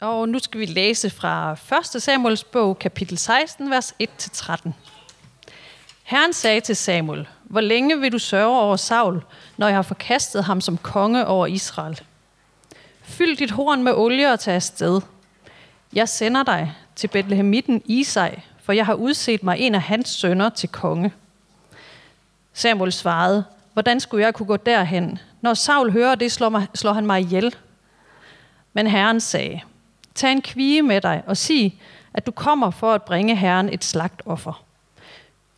Og nu skal vi læse fra 1. Samuels bog, kapitel 16, vers 1-13. Herren sagde til Samuel, hvor længe vil du sørge over Saul, når jeg har forkastet ham som konge over Israel? Fyld dit horn med olie og tag afsted. Jeg sender dig til Bethlehemitten Isai, for jeg har udset mig en af hans sønner til konge. Samuel svarede, hvordan skulle jeg kunne gå derhen? Når Saul hører det, slår, mig, slår han mig ihjel. Men Herren sagde, tag en kvige med dig og sig, at du kommer for at bringe Herren et slagtoffer.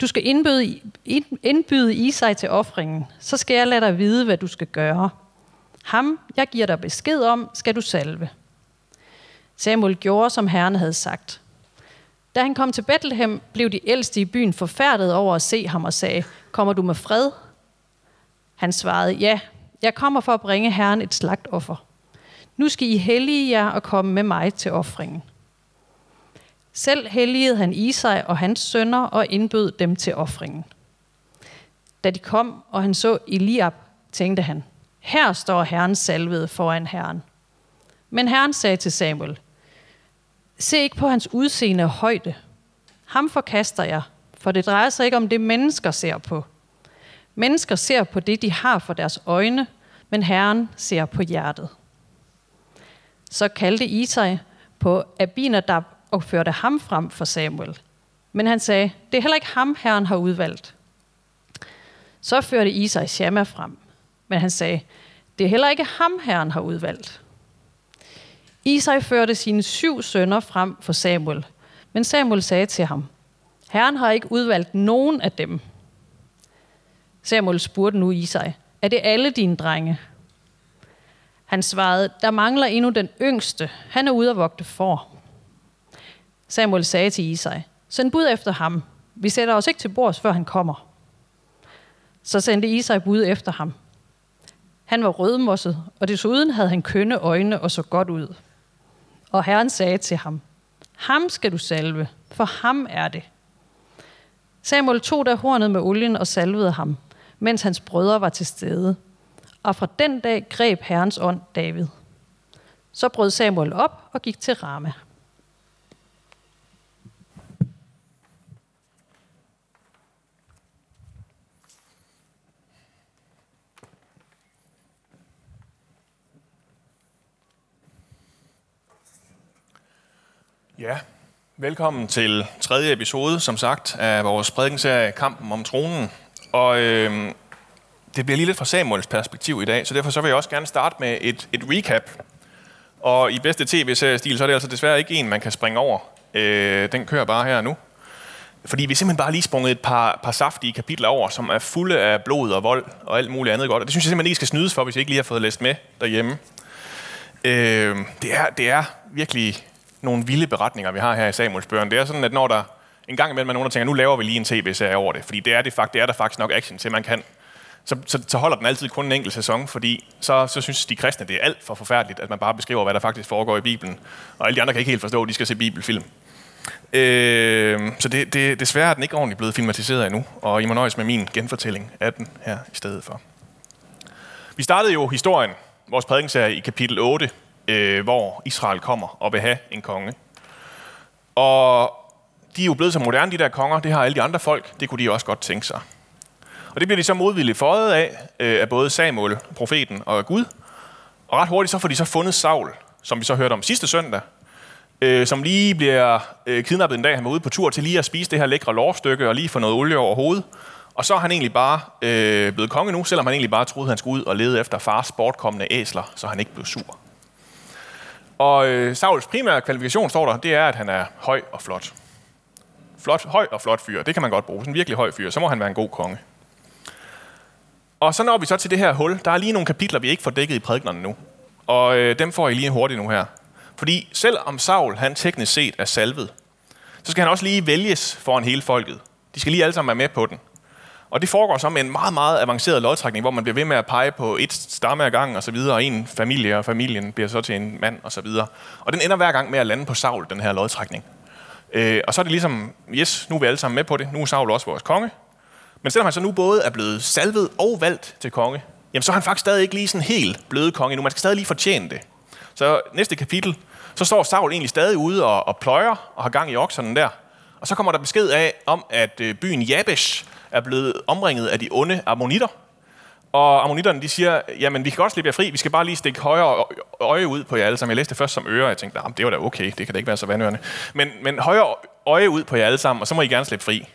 Du skal indbyde, indbyde Isai til offringen, så skal jeg lade dig vide, hvad du skal gøre. Ham, jeg giver dig besked om, skal du salve. Samuel gjorde, som Herren havde sagt. Da han kom til Bethlehem, blev de ældste i byen forfærdet over at se ham og sagde, kommer du med fred? Han svarede, ja, jeg kommer for at bringe Herren et slagtoffer. Nu skal I hellige jer og komme med mig til offringen. Selv helligede han Isai og hans sønner og indbød dem til offringen. Da de kom, og han så Eliab, tænkte han, her står Herren salvede foran Herren. Men Herren sagde til Samuel, se ikke på hans udseende og højde. Ham forkaster jeg, for det drejer sig ikke om det, mennesker ser på. Mennesker ser på det, de har for deres øjne, men Herren ser på hjertet. Så kaldte Isai på Abinadab og førte ham frem for Samuel. Men han sagde, det er heller ikke ham, Herren har udvalgt. Så førte Isai Shammah frem. Men han sagde, det er heller ikke ham, Herren har udvalgt. Isai førte sine syv sønner frem for Samuel. Men Samuel sagde til ham, Herren har ikke udvalgt nogen af dem. Samuel spurgte nu Isai, er det alle dine drenge? Han svarede, der mangler endnu den yngste. Han er ude at vogte for. Samuel sagde til Isai, send bud efter ham. Vi sætter os ikke til bords, før han kommer. Så sendte Isai bud efter ham. Han var rødmosset, og desuden havde han kønne øjne og så godt ud. Og Herren sagde til ham, ham skal du salve, for ham er det. Samuel tog da hornet med olien og salvede ham, mens hans brødre var til stede. Og fra den dag greb Herrens ånd David. Så brød Samuel op og gik til Rama. Ja, velkommen til tredje episode, som sagt, af vores prædikenserie Kampen om tronen. Og øh, det bliver lige lidt fra Samuels perspektiv i dag, så derfor så vil jeg også gerne starte med et, et recap. Og i bedste tv-seriestil, så er det altså desværre ikke en, man kan springe over. Øh, den kører bare her nu. Fordi vi simpelthen bare lige sprunget et par, par saftige kapitler over, som er fulde af blod og vold og alt muligt andet godt. Og det synes jeg simpelthen ikke skal snydes for, hvis I ikke lige har fået læst med derhjemme. Øh, det, er, det er virkelig nogle vilde beretninger, vi har her i Samuels børn. Det er sådan, at når der en gang imellem er nogen, der tænker, nu laver vi lige en tv-serie over det, fordi det er, det, fakt, det er der faktisk nok action til, man kan, så, så, så holder den altid kun en enkelt sæson, fordi så, så synes de kristne, det er alt for forfærdeligt, at man bare beskriver, hvad der faktisk foregår i Bibelen. Og alle de andre kan ikke helt forstå, at de skal se bibelfilm. Øh, så det, det, desværre er den ikke ordentligt blevet filmatiseret endnu, og I må nøjes med min genfortælling af den her i stedet for. Vi startede jo historien, vores prædikenserie i kapitel 8, øh, hvor Israel kommer og vil have en konge. Og de er jo blevet så moderne, de der konger. Det har alle de andre folk. Det kunne de også godt tænke sig. Og det bliver de så modvilligt fået af, øh, af både Samuel, profeten og Gud. Og ret hurtigt så får de så fundet Saul, som vi så hørte om sidste søndag, øh, som lige bliver øh, kidnappet en dag. Han var ude på tur til lige at spise det her lækre lårstykke og lige få noget olie over hovedet. Og så er han egentlig bare øh, blevet konge nu, selvom han egentlig bare troede, han skulle ud og lede efter fars bortkommende æsler, så han ikke blev sur. Og øh, Sauls primære kvalifikation, står der, det er, at han er høj og flot. Flot, høj og flot fyr, det kan man godt bruge. Sådan en virkelig høj fyr, så må han være en god konge. Og så når vi så til det her hul. Der er lige nogle kapitler, vi ikke får dækket i prædiknerne nu. Og øh, dem får I lige hurtigt nu her. Fordi selvom Saul, han teknisk set er salvet, så skal han også lige vælges foran hele folket. De skal lige alle sammen være med på den. Og det foregår så med en meget, meget avanceret lodtrækning, hvor man bliver ved med at pege på et stamme ad gangen og så videre, og en familie, og familien bliver så til en mand og så videre. Og den ender hver gang med at lande på Saul, den her lodtrækning. Øh, og så er det ligesom, yes, nu er vi alle sammen med på det, nu er Saul også vores konge. Men selvom han så nu både er blevet salvet og valgt til konge, jamen så er han faktisk stadig ikke lige sådan helt bløde konge nu. Man skal stadig lige fortjene det. Så næste kapitel, Så står Saul egentlig stadig ude og, og pløjer og har gang i okserne der. Og så kommer der besked af, om at øh, byen Jabesh er blevet omringet af de onde ammonitter. Og ammonitterne, de siger, jamen vi kan godt slippe jer fri, vi skal bare lige stikke højre øje ud på jer alle sammen. Jeg læste det først som øre, og jeg tænkte, det var da okay, det kan da ikke være så vandørende. Men, men højre øje ud på jer alle sammen, og så må I gerne slippe fri.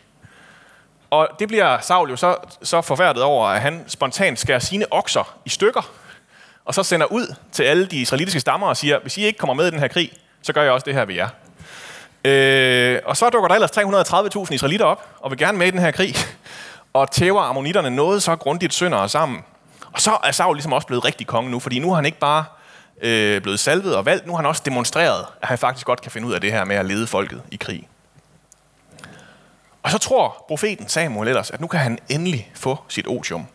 Og det bliver Saul jo så, så forfærdet over, at han spontant skærer sine okser i stykker, og så sender ud til alle de israelitiske stammer og siger, hvis I ikke kommer med i den her krig, så gør jeg også det her ved jer. Øh, og så dukker der ellers 330.000 israelitter op, og vil gerne med i den her krig, og tæver ammonitterne noget så grundigt sønder sammen. Og så er Saul ligesom også blevet rigtig konge nu, fordi nu har han ikke bare øh, blevet salvet og valgt, nu har han også demonstreret, at han faktisk godt kan finde ud af det her med at lede folket i krig. Og så tror profeten Samuel ellers, at nu kan han endelig få sit otium.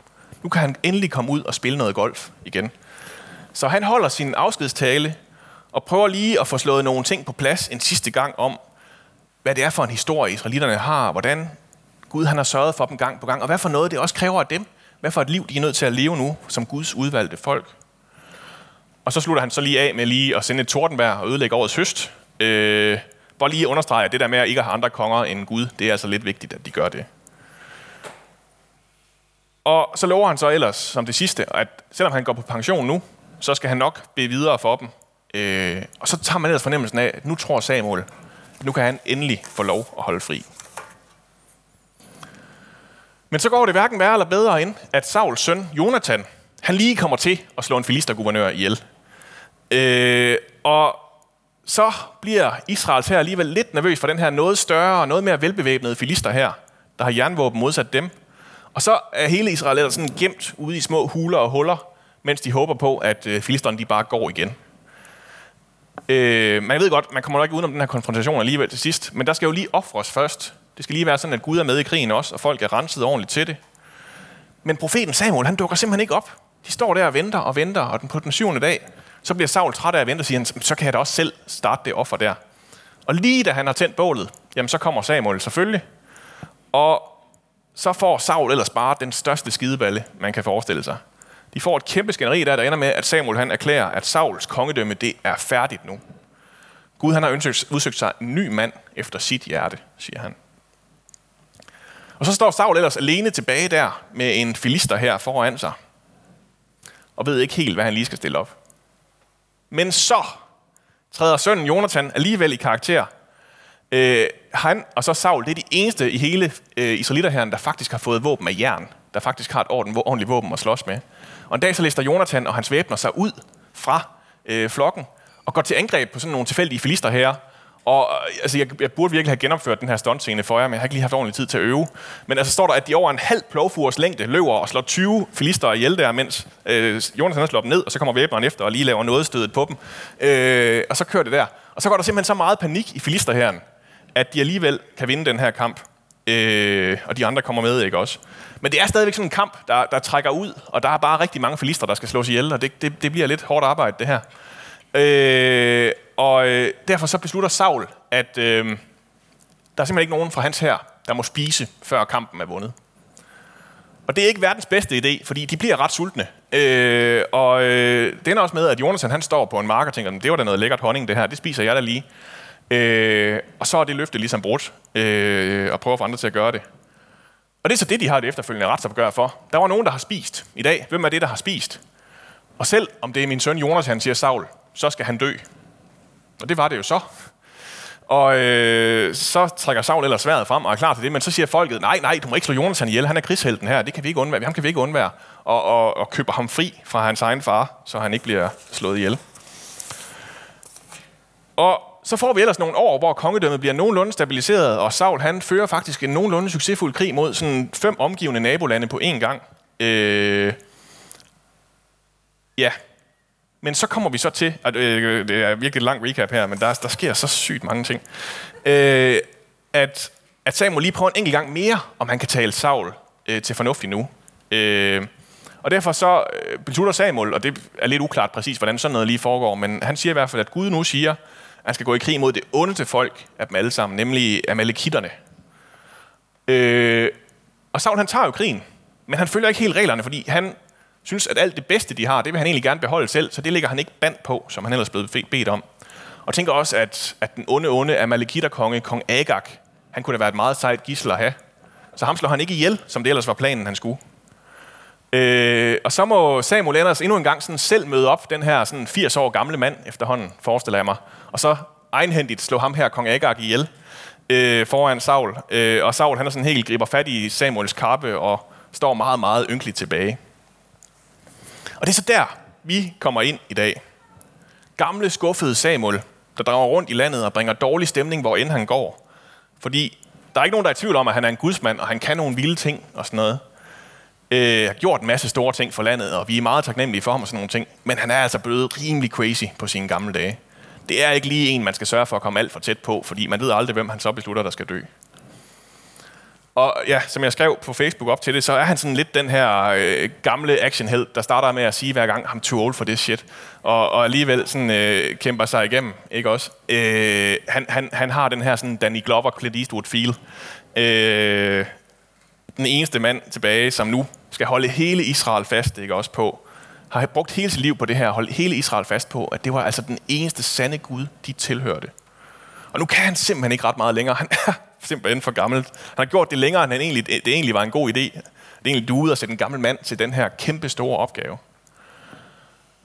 Nu kan han endelig komme ud og spille noget golf igen. Så han holder sin afskedstale og prøver lige at få slået nogle ting på plads en sidste gang om, hvad det er for en historie, israelitterne har, hvordan Gud han har sørget for dem gang på gang, og hvad for noget det også kræver af dem. Hvad for et liv de er nødt til at leve nu, som Guds udvalgte folk. Og så slutter han så lige af med lige at sende et tordenvejr og ødelægge årets høst. Øh, bare lige understrege, at det der med at ikke have andre konger end Gud, det er altså lidt vigtigt, at de gør det. Og så lover han så ellers, som det sidste, at selvom han går på pension nu, så skal han nok blive videre for dem. Øh, og så tager man ellers fornemmelsen af, at nu tror Samuel, nu kan han endelig få lov at holde fri. Men så går det hverken værre eller bedre end, at Sauls søn, Jonathan, han lige kommer til at slå en filisterguvernør ihjel. Øh, og så bliver Israels her alligevel lidt nervøs for den her noget større og noget mere velbevæbnede filister her, der har jernvåben modsat dem. Og så er hele Israel sådan gemt ude i små huler og huller, mens de håber på, at øh, filisterne de bare går igen. Øh, man ved godt, man kommer nok ikke udenom den her konfrontation alligevel til sidst, men der skal jo lige ofres først. Det skal lige være sådan, at Gud er med i krigen også, og folk er renset ordentligt til det. Men profeten Samuel, han dukker simpelthen ikke op. De står der og venter og venter, og den på den syvende dag, så bliver Saul træt af at vente og siger, så kan jeg da også selv starte det offer der. Og lige da han har tændt bålet, jamen så kommer Samuel selvfølgelig. Og så får Saul ellers bare den største skideballe, man kan forestille sig. De får et kæmpe skænderi der, der ender med, at Samuel han erklærer, at Sauls kongedømme det er færdigt nu. Gud han har ønsket, udsøgt sig en ny mand efter sit hjerte, siger han. Og så står Saul ellers alene tilbage der med en filister her foran sig. Og ved ikke helt, hvad han lige skal stille op. Men så træder sønnen Jonathan alligevel i karakter. Øh, han og så Saul, det er de eneste i hele øh, Israelitterherren, der faktisk har fået våben af jern. Der faktisk har et ordentligt våben at slås med. Og en dag så lister Jonathan og hans væbner sig ud fra øh, flokken og går til angreb på sådan nogle tilfældige filister her. Og øh, altså, jeg, jeg burde virkelig have genopført den her stuntscene for jer, men jeg har ikke lige haft ordentlig tid til at øve. Men altså står der, at de over en halv plovfures længde løber og slår 20 filister ihjel der, mens øh, Jonathan slår dem ned, og så kommer væbneren efter og lige laver noget stødet på dem. Øh, og så kører det der. Og så går der simpelthen så meget panik i filisterherren, at de alligevel kan vinde den her kamp. Øh, og de andre kommer med, ikke også? Men det er stadigvæk sådan en kamp, der, der trækker ud, og der er bare rigtig mange filister, der skal slås ihjel, og det, det, det bliver lidt hårdt arbejde, det her. Øh, og øh, derfor så beslutter Saul, at øh, der er simpelthen ikke nogen fra hans her, der må spise, før kampen er vundet. Og det er ikke verdens bedste idé, fordi de bliver ret sultne. Øh, og øh, det ender også med, at Jonathan han står på en mark og tænker, det var da noget lækkert honning det her, det spiser jeg da lige. Øh, og så er det løfte ligesom brudt, øh, og prøver at få andre til at gøre det. Og det er så det, de har det efterfølgende retsopgør for. Der var nogen, der har spist i dag. Hvem er det, der har spist? Og selv om det er min søn Jonas, han siger Saul, så skal han dø. Og det var det jo så. Og øh, så trækker Saul ellers sværet frem og er klar til det, men så siger folket, nej, nej, du må ikke slå Jonathan ihjel, han er krigshelten her, det kan vi ikke undvære, ham kan vi ikke undvære. Og, og, og køber ham fri fra hans egen far, så han ikke bliver slået ihjel. Og så får vi ellers nogle år, hvor kongedømmet bliver nogenlunde stabiliseret, og Saul han fører faktisk en nogenlunde succesfuld krig mod sådan fem omgivende nabolande på én gang. Øh, ja, men så kommer vi så til, at øh, det er virkelig lang langt recap her, men der, der sker så sygt mange ting, øh, at, at Samuel lige prøver en enkelt gang mere, om han kan tale Saul øh, til fornuftig nu. Øh, og derfor så øh, beslutter Samuel, og det er lidt uklart præcis, hvordan sådan noget lige foregår, men han siger i hvert fald, at Gud nu siger, at han skal gå i krig mod det ondeste folk af dem alle sammen, nemlig amalekitterne. Øh, og Saul han tager jo krigen, men han følger ikke helt reglerne, fordi han synes, at alt det bedste, de har, det vil han egentlig gerne beholde selv, så det ligger han ikke band på, som han ellers blev bedt om. Og tænker også, at, at den onde, onde Amalekiterkonge, kong Agag, han kunne da være et meget sejt gissel at have. Så ham slår han ikke ihjel, som det ellers var planen, han skulle. Øh, og så må Samuel Anders endnu en gang sådan selv møde op, den her sådan 80 år gamle mand efterhånden, forestiller jeg mig. Og så egenhændigt slå ham her, kong Agag, ihjel øh, foran Saul. Øh, og Saul han er sådan helt griber fat i Samuels kappe og står meget, meget ynkeligt tilbage. Og det er så der, vi kommer ind i dag. Gamle, skuffede Samuel, der drager rundt i landet og bringer dårlig stemning, hvor end han går. Fordi der er ikke nogen, der er i tvivl om, at han er en gudsmand, og han kan nogle vilde ting og sådan noget. Øh, har gjort en masse store ting for landet, og vi er meget taknemmelige for ham og sådan nogle ting. Men han er altså blevet rimelig crazy på sine gamle dage. Det er ikke lige en, man skal sørge for at komme alt for tæt på, fordi man ved aldrig, hvem han så beslutter, der skal dø. Og ja, som jeg skrev på Facebook op til det, så er han sådan lidt den her øh, gamle actionheld, der starter med at sige hver gang, I'm too old for this shit. Og, og alligevel sådan, øh, kæmper sig igennem, ikke også? Øh, han, han, han har den her sådan Danny Glover, Clint Eastwood feel. Øh, den eneste mand tilbage, som nu skal holde hele Israel fast, ikke også på, har brugt hele sit liv på det her, holde hele Israel fast på, at det var altså den eneste sande Gud, de tilhørte. Og nu kan han simpelthen ikke ret meget længere. Han er simpelthen for gammelt. Han har gjort det længere, end han egentlig, det egentlig var en god idé. Det er egentlig duet at sætte en gammel mand til den her kæmpe store opgave.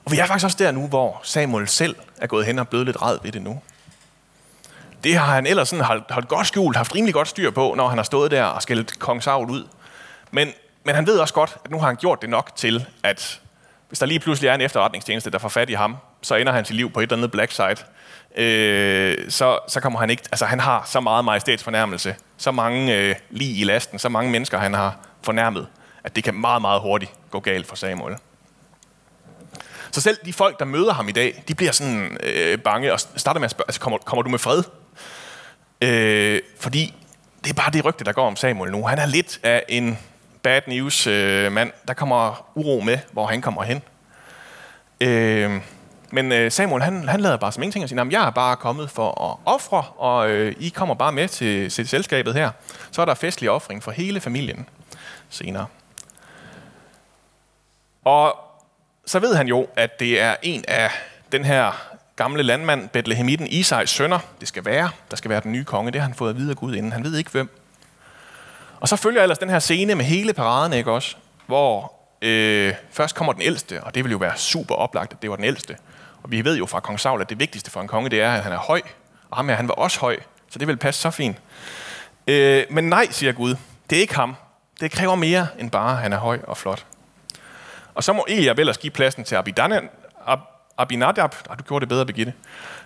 Og vi er faktisk også der nu, hvor Samuel selv er gået hen og blevet lidt red ved det nu. Det har han ellers sådan holdt, holdt godt skjult, haft rimelig godt styr på, når han har stået der og skældt kong Saul ud. Men, men han ved også godt, at nu har han gjort det nok til, at hvis der lige pludselig er en efterretningstjeneste, der får fat i ham, så ender han sit liv på et eller andet black site, Øh, så, så kommer han ikke... Altså, han har så meget majestætsfornærmelse, så mange øh, lige i lasten, så mange mennesker, han har fornærmet, at det kan meget, meget hurtigt gå galt for Samuel. Så selv de folk, der møder ham i dag, de bliver sådan øh, bange og starter med at spørge, altså, kommer, kommer du med fred? Øh, fordi det er bare det rygte, der går om Samuel nu. Han er lidt af en bad news øh, mand. Der kommer uro med, hvor han kommer hen. Øh, men øh, Samuel, han, han lader bare som ingenting og siger, jeg er bare kommet for at ofre, og øh, I kommer bare med til, til selskabet her. Så er der festlig offring for hele familien senere. Og så ved han jo, at det er en af den her gamle landmand, Bethlehemitten Isais sønner, det skal være, der skal være den nye konge. Det har han fået at vide af Gud inden. Han ved ikke hvem. Og så følger ellers den her scene med hele paraden, ikke også? Hvor øh, først kommer den ældste, og det vil jo være super oplagt, at det var den ældste. Og vi ved jo fra kong Saul, at det vigtigste for en konge, det er, at han er høj. Og ham her, han var også høj, så det vil passe så fint. Øh, men nej, siger Gud, det er ikke ham. Det kræver mere end bare, at han er høj og flot. Og så må Eliab ellers give pladsen til Abidan, Ab, Abinadab. Ah, du gjorde det bedre, Birgitte.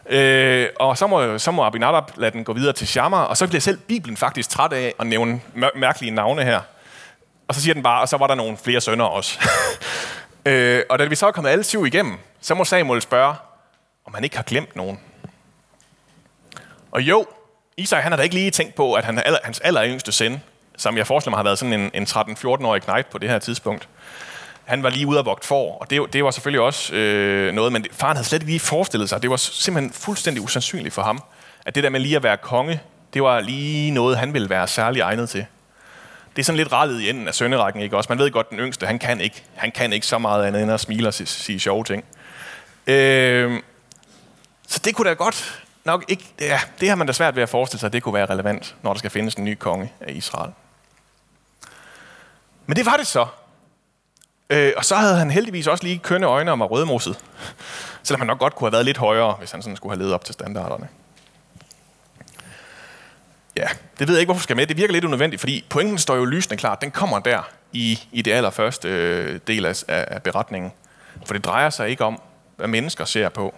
Øh, og så må, så må Abinadab lade den gå videre til Shammar, og så bliver selv Bibelen faktisk træt af at nævne mær- mærkelige navne her. Og så siger den bare, og så var der nogle flere sønner også. øh, og da vi så er kommet alle syv igennem, så må Samuel spørge, om han ikke har glemt nogen. Og jo, Isak han har da ikke lige tænkt på, at han er hans aller yngste søn, som jeg forestiller mig har været sådan en, en 13-14-årig knægt på det her tidspunkt, han var lige ude og vogt for, og det, det var selvfølgelig også øh, noget, men faren havde slet ikke lige forestillet sig. Det var simpelthen fuldstændig usandsynligt for ham, at det der med lige at være konge, det var lige noget, han ville være særlig egnet til. Det er sådan lidt rallet i enden af sønnerækken, ikke også? Man ved godt, den yngste, han kan ikke, han kan ikke så meget andet end at smile og sige, sige sjove ting. Øh, så det kunne da godt nok ikke... Ja, det har man da svært ved at forestille sig, at det kunne være relevant, når der skal findes en ny konge af Israel. Men det var det så. Øh, og så havde han heldigvis også lige kønne øjne og at rødmoset. Selvom han nok godt kunne have været lidt højere, hvis han sådan skulle have levet op til standarderne. Ja, det ved jeg ikke, hvorfor skal med. Det virker lidt unødvendigt, fordi pointen står jo lysende klart. Den kommer der i, i det allerførste øh, del af, af beretningen. For det drejer sig ikke om, hvad mennesker ser på.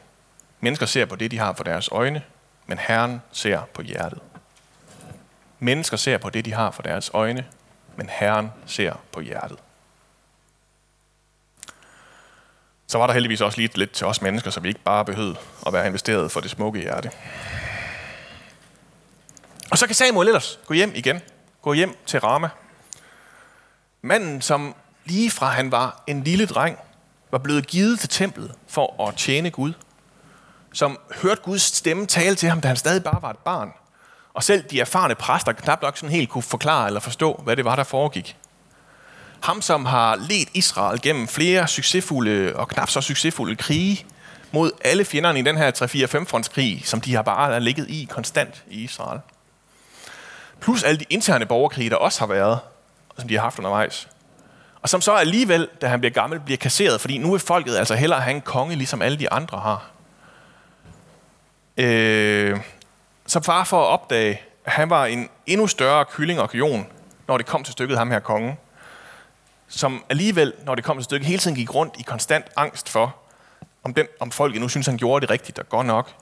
Mennesker ser på det, de har for deres øjne, men Herren ser på hjertet. Mennesker ser på det, de har for deres øjne, men Herren ser på hjertet. Så var der heldigvis også lige lidt til os mennesker, så vi ikke bare behøvede at være investeret for det smukke hjerte. Og så kan Samuel ellers gå hjem igen. Gå hjem til Rama. Manden, som lige fra han var en lille dreng, var blevet givet til templet for at tjene Gud. Som hørte Guds stemme tale til ham, da han stadig bare var et barn. Og selv de erfarne præster knap nok sådan helt kunne forklare eller forstå, hvad det var, der foregik. Ham, som har ledt Israel gennem flere succesfulde og knap så succesfulde krige mod alle fjenderne i den her 3-4-5 frontskrig, som de har bare ligget i konstant i Israel. Plus alle de interne borgerkrige, der også har været, som de har haft undervejs. Og som så alligevel, da han bliver gammel, bliver kasseret, fordi nu er folket altså hellere have en konge, ligesom alle de andre har. Øh, så far for at opdage, at han var en endnu større kylling og kion, når det kom til stykket ham her kongen, som alligevel, når det kom til stykket, hele tiden gik rundt i konstant angst for, om, den, om folket nu synes, han gjorde det rigtigt og godt nok.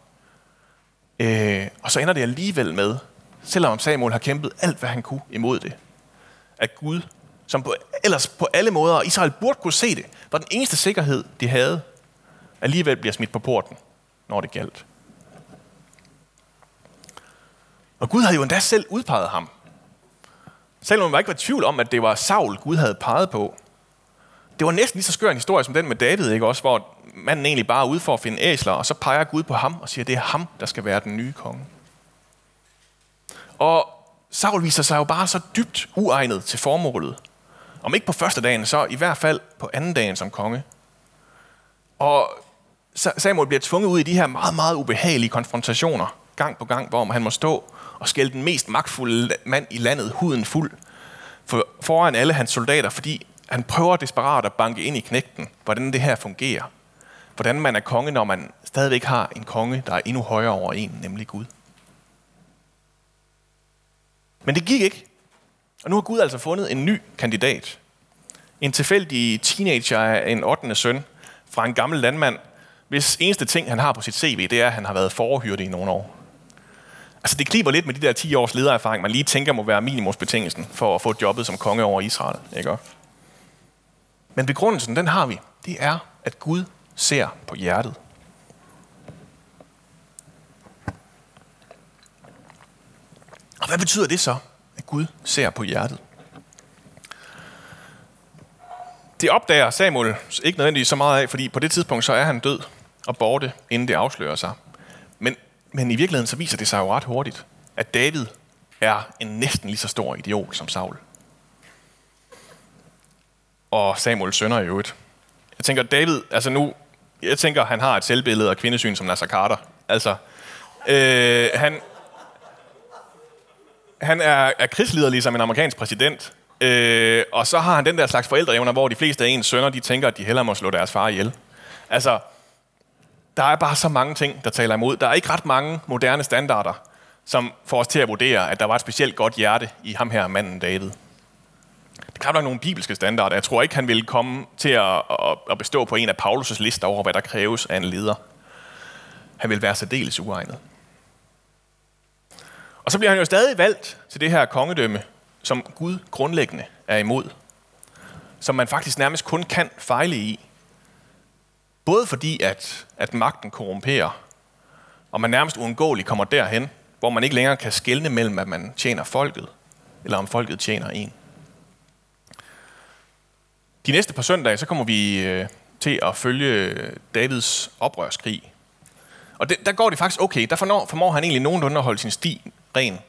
Øh, og så ender det alligevel med, selvom Samuel har kæmpet alt, hvad han kunne imod det, at Gud, som på, ellers på alle måder, Israel burde kunne se det, var den eneste sikkerhed, de havde, alligevel bliver smidt på porten, når det galt. Og Gud havde jo endda selv udpeget ham. Selvom man ikke var i tvivl om, at det var Saul, Gud havde peget på. Det var næsten lige så skør en historie som den med David, ikke også? Hvor manden egentlig bare er ude for at finde æsler, og så peger Gud på ham og siger, at det er ham, der skal være den nye konge. Og Saul viser sig jo bare så dybt uegnet til formålet. Om ikke på første dagen, så i hvert fald på anden dagen som konge. Og Samuel bliver tvunget ud i de her meget, meget ubehagelige konfrontationer, gang på gang, hvor han må stå og skælde den mest magtfulde mand i landet huden fuld for, foran alle hans soldater, fordi han prøver desperat at banke ind i knægten, hvordan det her fungerer. Hvordan man er konge, når man stadigvæk har en konge, der er endnu højere over en, nemlig Gud. Men det gik ikke. Og nu har Gud altså fundet en ny kandidat. En tilfældig teenager af en 8. søn fra en gammel landmand, hvis eneste ting, han har på sit CV, det er, at han har været forhyrte i nogle år. Altså det kliber lidt med de der 10 års ledererfaring, man lige tænker må være minimumsbetingelsen for at få jobbet som konge over Israel. Ikke? Men begrundelsen, den har vi. Det er, at Gud ser på hjertet. Og hvad betyder det så, at Gud ser på hjertet? Det opdager Samuel ikke nødvendigvis så meget af, fordi på det tidspunkt så er han død og borte, inden det afslører sig. Men, men i virkeligheden så viser det sig jo ret hurtigt, at David er en næsten lige så stor idiot som Saul. Og Samuels sønner i øvrigt. Jeg tænker, David, altså nu, jeg tænker, han har et selvbillede og kvindesyn som Nasser Carter. Altså, øh, han, han er, er krigsleder ligesom en amerikansk præsident, øh, og så har han den der slags forældreevner, hvor de fleste af ens sønner, de tænker, at de hellere må slå deres far ihjel. Altså, der er bare så mange ting, der taler imod. Der er ikke ret mange moderne standarder, som får os til at vurdere, at der var et specielt godt hjerte i ham her, manden David. Det kan nok nogle bibelske standarder. Jeg tror ikke, han ville komme til at, at bestå på en af Paulus' lister over, hvad der kræves af en leder. Han vil være særdeles uegnet. Og så bliver han jo stadig valgt til det her kongedømme, som Gud grundlæggende er imod. Som man faktisk nærmest kun kan fejle i. Både fordi, at, at magten korrumperer, og man nærmest uundgåeligt kommer derhen, hvor man ikke længere kan skelne mellem, at man tjener folket, eller om folket tjener en. De næste par søndage, så kommer vi øh, til at følge Davids oprørskrig. Og det, der går det faktisk okay. Der formår, formår han egentlig nogenlunde at holde sin sti ren.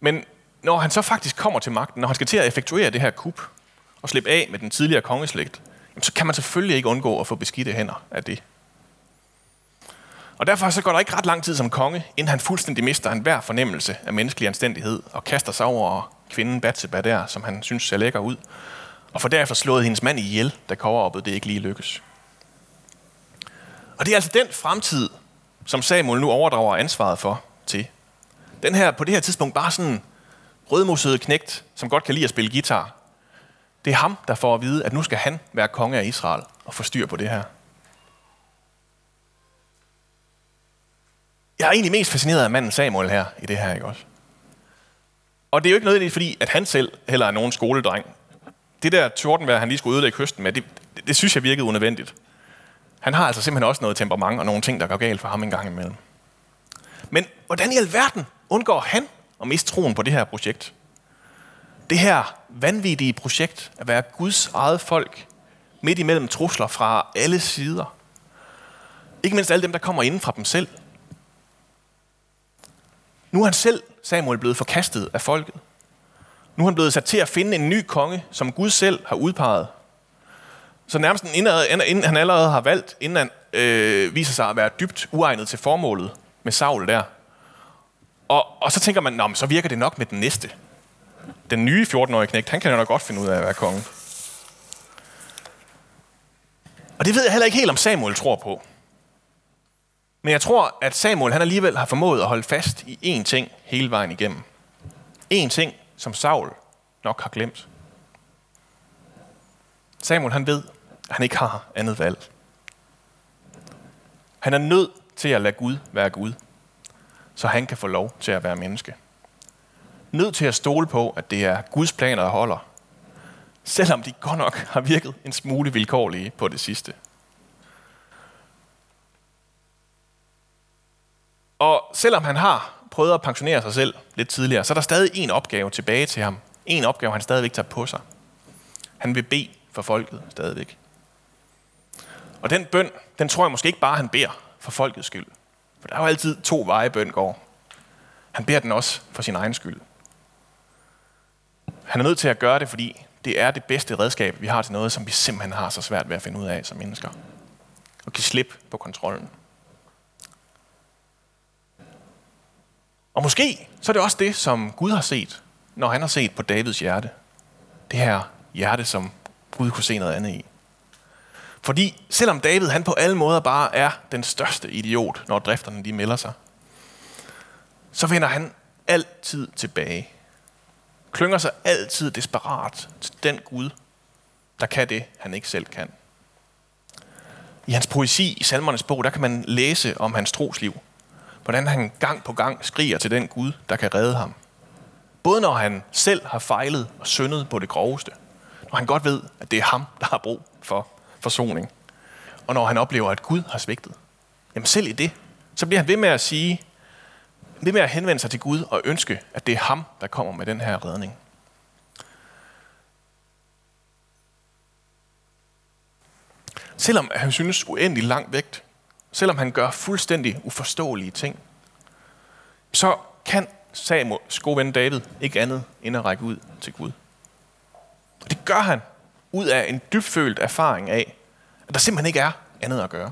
Men når han så faktisk kommer til magten, når han skal til at effektuere det her kup og slippe af med den tidligere kongeslægt, så kan man selvfølgelig ikke undgå at få beskidte hænder af det. Og derfor så går der ikke ret lang tid som konge, inden han fuldstændig mister en hver fornemmelse af menneskelig anstændighed og kaster sig over kvinden Batseba der, som han synes ser lækker ud, og får derefter slået hendes mand ihjel, da koveroppet det ikke lige lykkes. Og det er altså den fremtid, som Samuel nu overdrager ansvaret for den her, på det her tidspunkt bare sådan rødmosede knægt, som godt kan lide at spille guitar. Det er ham, der får at vide, at nu skal han være konge af Israel og få styr på det her. Jeg er egentlig mest fascineret af manden Samuel her i det her, ikke også? Og det er jo ikke nødvendigt, fordi at han selv heller er nogen skoledreng. Det der tordenvejr, han lige skulle ødelægge høsten med, det, det, det synes jeg virkede unødvendigt. Han har altså simpelthen også noget temperament og nogle ting, der går galt for ham en gang imellem. Men hvordan i alverden undgår han at miste troen på det her projekt? Det her vanvittige projekt at være Guds eget folk, midt imellem trusler fra alle sider. Ikke mindst alle dem, der kommer inden fra dem selv. Nu er han selv, Samuel, blevet forkastet af folket. Nu er han blevet sat til at finde en ny konge, som Gud selv har udpeget. Så nærmest inden, inden han allerede har valgt, inden han øh, viser sig at være dybt uegnet til formålet med Saul der. Og, og så tænker man, Nå, men så virker det nok med den næste. Den nye 14-årige knægt, han kan jo nok godt finde ud af at være konge. Og det ved jeg heller ikke helt, om Samuel tror på. Men jeg tror, at Samuel han alligevel har formået at holde fast i én ting hele vejen igennem. En ting, som Saul nok har glemt. Samuel han ved, at han ikke har andet valg. Han er nødt til at lade Gud være Gud, så han kan få lov til at være menneske. Nødt til at stole på, at det er Guds planer, der holder, selvom de godt nok har virket en smule vilkårlige på det sidste. Og selvom han har prøvet at pensionere sig selv lidt tidligere, så er der stadig en opgave tilbage til ham. En opgave, han stadigvæk tager på sig. Han vil bede for folket stadigvæk. Og den bøn, den tror jeg måske ikke bare, han beder for folkets skyld. For der er jo altid to veje, bøn går. Han beder den også for sin egen skyld. Han er nødt til at gøre det, fordi det er det bedste redskab, vi har til noget, som vi simpelthen har så svært ved at finde ud af som mennesker. Og give slip på kontrollen. Og måske så er det også det, som Gud har set, når han har set på Davids hjerte. Det her hjerte, som Gud kunne se noget andet i. Fordi selvom David han på alle måder bare er den største idiot, når drifterne de melder sig, så vender han altid tilbage. Klynger sig altid desperat til den Gud, der kan det, han ikke selv kan. I hans poesi i salmernes bog, der kan man læse om hans trosliv. Hvordan han gang på gang skriger til den Gud, der kan redde ham. Både når han selv har fejlet og syndet på det groveste, når han godt ved, at det er ham, der har brug for forsoning, og når han oplever, at Gud har svigtet. Jamen selv i det, så bliver han ved med at sige, ved med at henvende sig til Gud og ønske, at det er ham, der kommer med den her redning. Selvom han synes uendelig langt vægt, selvom han gør fuldstændig uforståelige ting, så kan Samuels gode ven David ikke andet end at række ud til Gud. Og det gør han ud af en dybfølt erfaring af, at der simpelthen ikke er andet at gøre.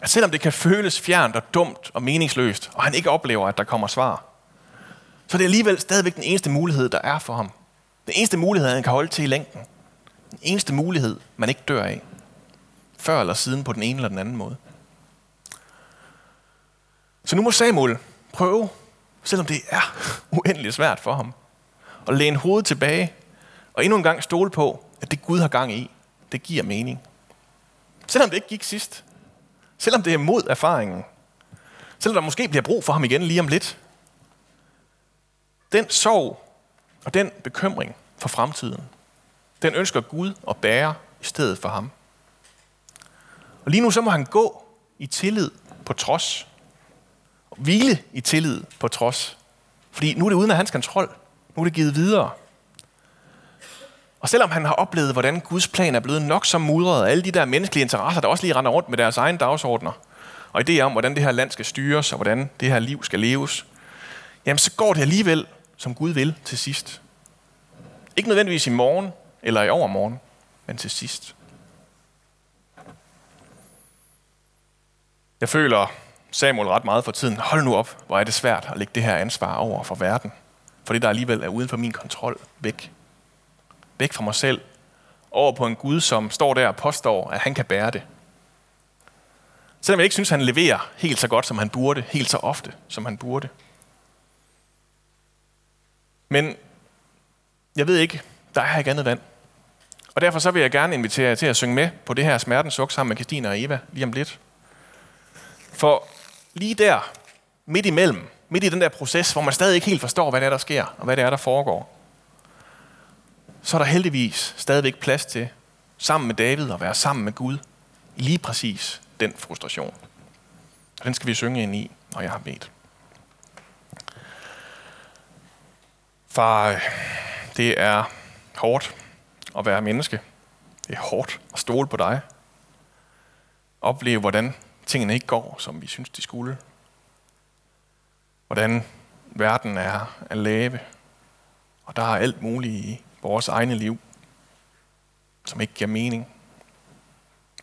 At selvom det kan føles fjernt og dumt og meningsløst, og han ikke oplever, at der kommer svar, så er det alligevel stadigvæk den eneste mulighed, der er for ham. Den eneste mulighed, han kan holde til i længden. Den eneste mulighed, man ikke dør af. Før eller siden på den ene eller den anden måde. Så nu må Samuel prøve, selvom det er uendeligt svært for ham, at læne hovedet tilbage og endnu en gang stole på, at det Gud har gang i, det giver mening. Selvom det ikke gik sidst. Selvom det er mod erfaringen. Selvom der måske bliver brug for ham igen lige om lidt. Den sorg og den bekymring for fremtiden, den ønsker Gud at bære i stedet for ham. Og lige nu så må han gå i tillid på trods. Og hvile i tillid på trods. Fordi nu er det uden af hans kontrol. Nu er det givet videre. Og selvom han har oplevet, hvordan Guds plan er blevet nok så mudret af alle de der menneskelige interesser, der også lige render rundt med deres egen dagsordner, og idéer om, hvordan det her land skal styres, og hvordan det her liv skal leves, jamen så går det alligevel, som Gud vil til sidst. Ikke nødvendigvis i morgen eller i overmorgen, men til sidst. Jeg føler Samuel ret meget for tiden. Hold nu op, hvor er det svært at lægge det her ansvar over for verden. For det, der alligevel er uden for min kontrol, væk væk fra mig selv, over på en Gud, som står der og påstår, at han kan bære det. Selvom jeg ikke synes, han leverer helt så godt, som han burde, helt så ofte, som han burde. Men jeg ved ikke, der er ikke andet vand. Og derfor så vil jeg gerne invitere jer til at synge med på det her smertens suk sammen med Christina og Eva lige om lidt. For lige der, midt imellem, midt i den der proces, hvor man stadig ikke helt forstår, hvad det er, der sker, og hvad det er, der foregår, så er der heldigvis stadigvæk plads til, sammen med David, at være sammen med Gud i lige præcis den frustration. Og den skal vi synge ind i, når jeg har bedt. Far, det er hårdt at være menneske. Det er hårdt at stole på dig. Opleve, hvordan tingene ikke går, som vi synes, de skulle. Hvordan verden er, at lave, og der er alt muligt i vores egne liv, som ikke giver mening.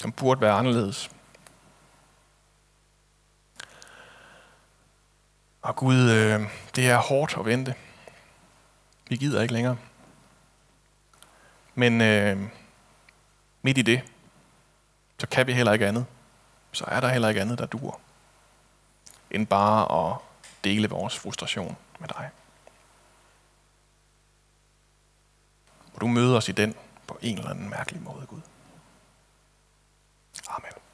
som burde være anderledes. Og Gud, øh, det er hårdt at vente. Vi gider ikke længere. Men øh, midt i det, så kan vi heller ikke andet. Så er der heller ikke andet, der dur, end bare at dele vores frustration med dig. Må du møde os i den på en eller anden mærkelig måde, Gud. Amen.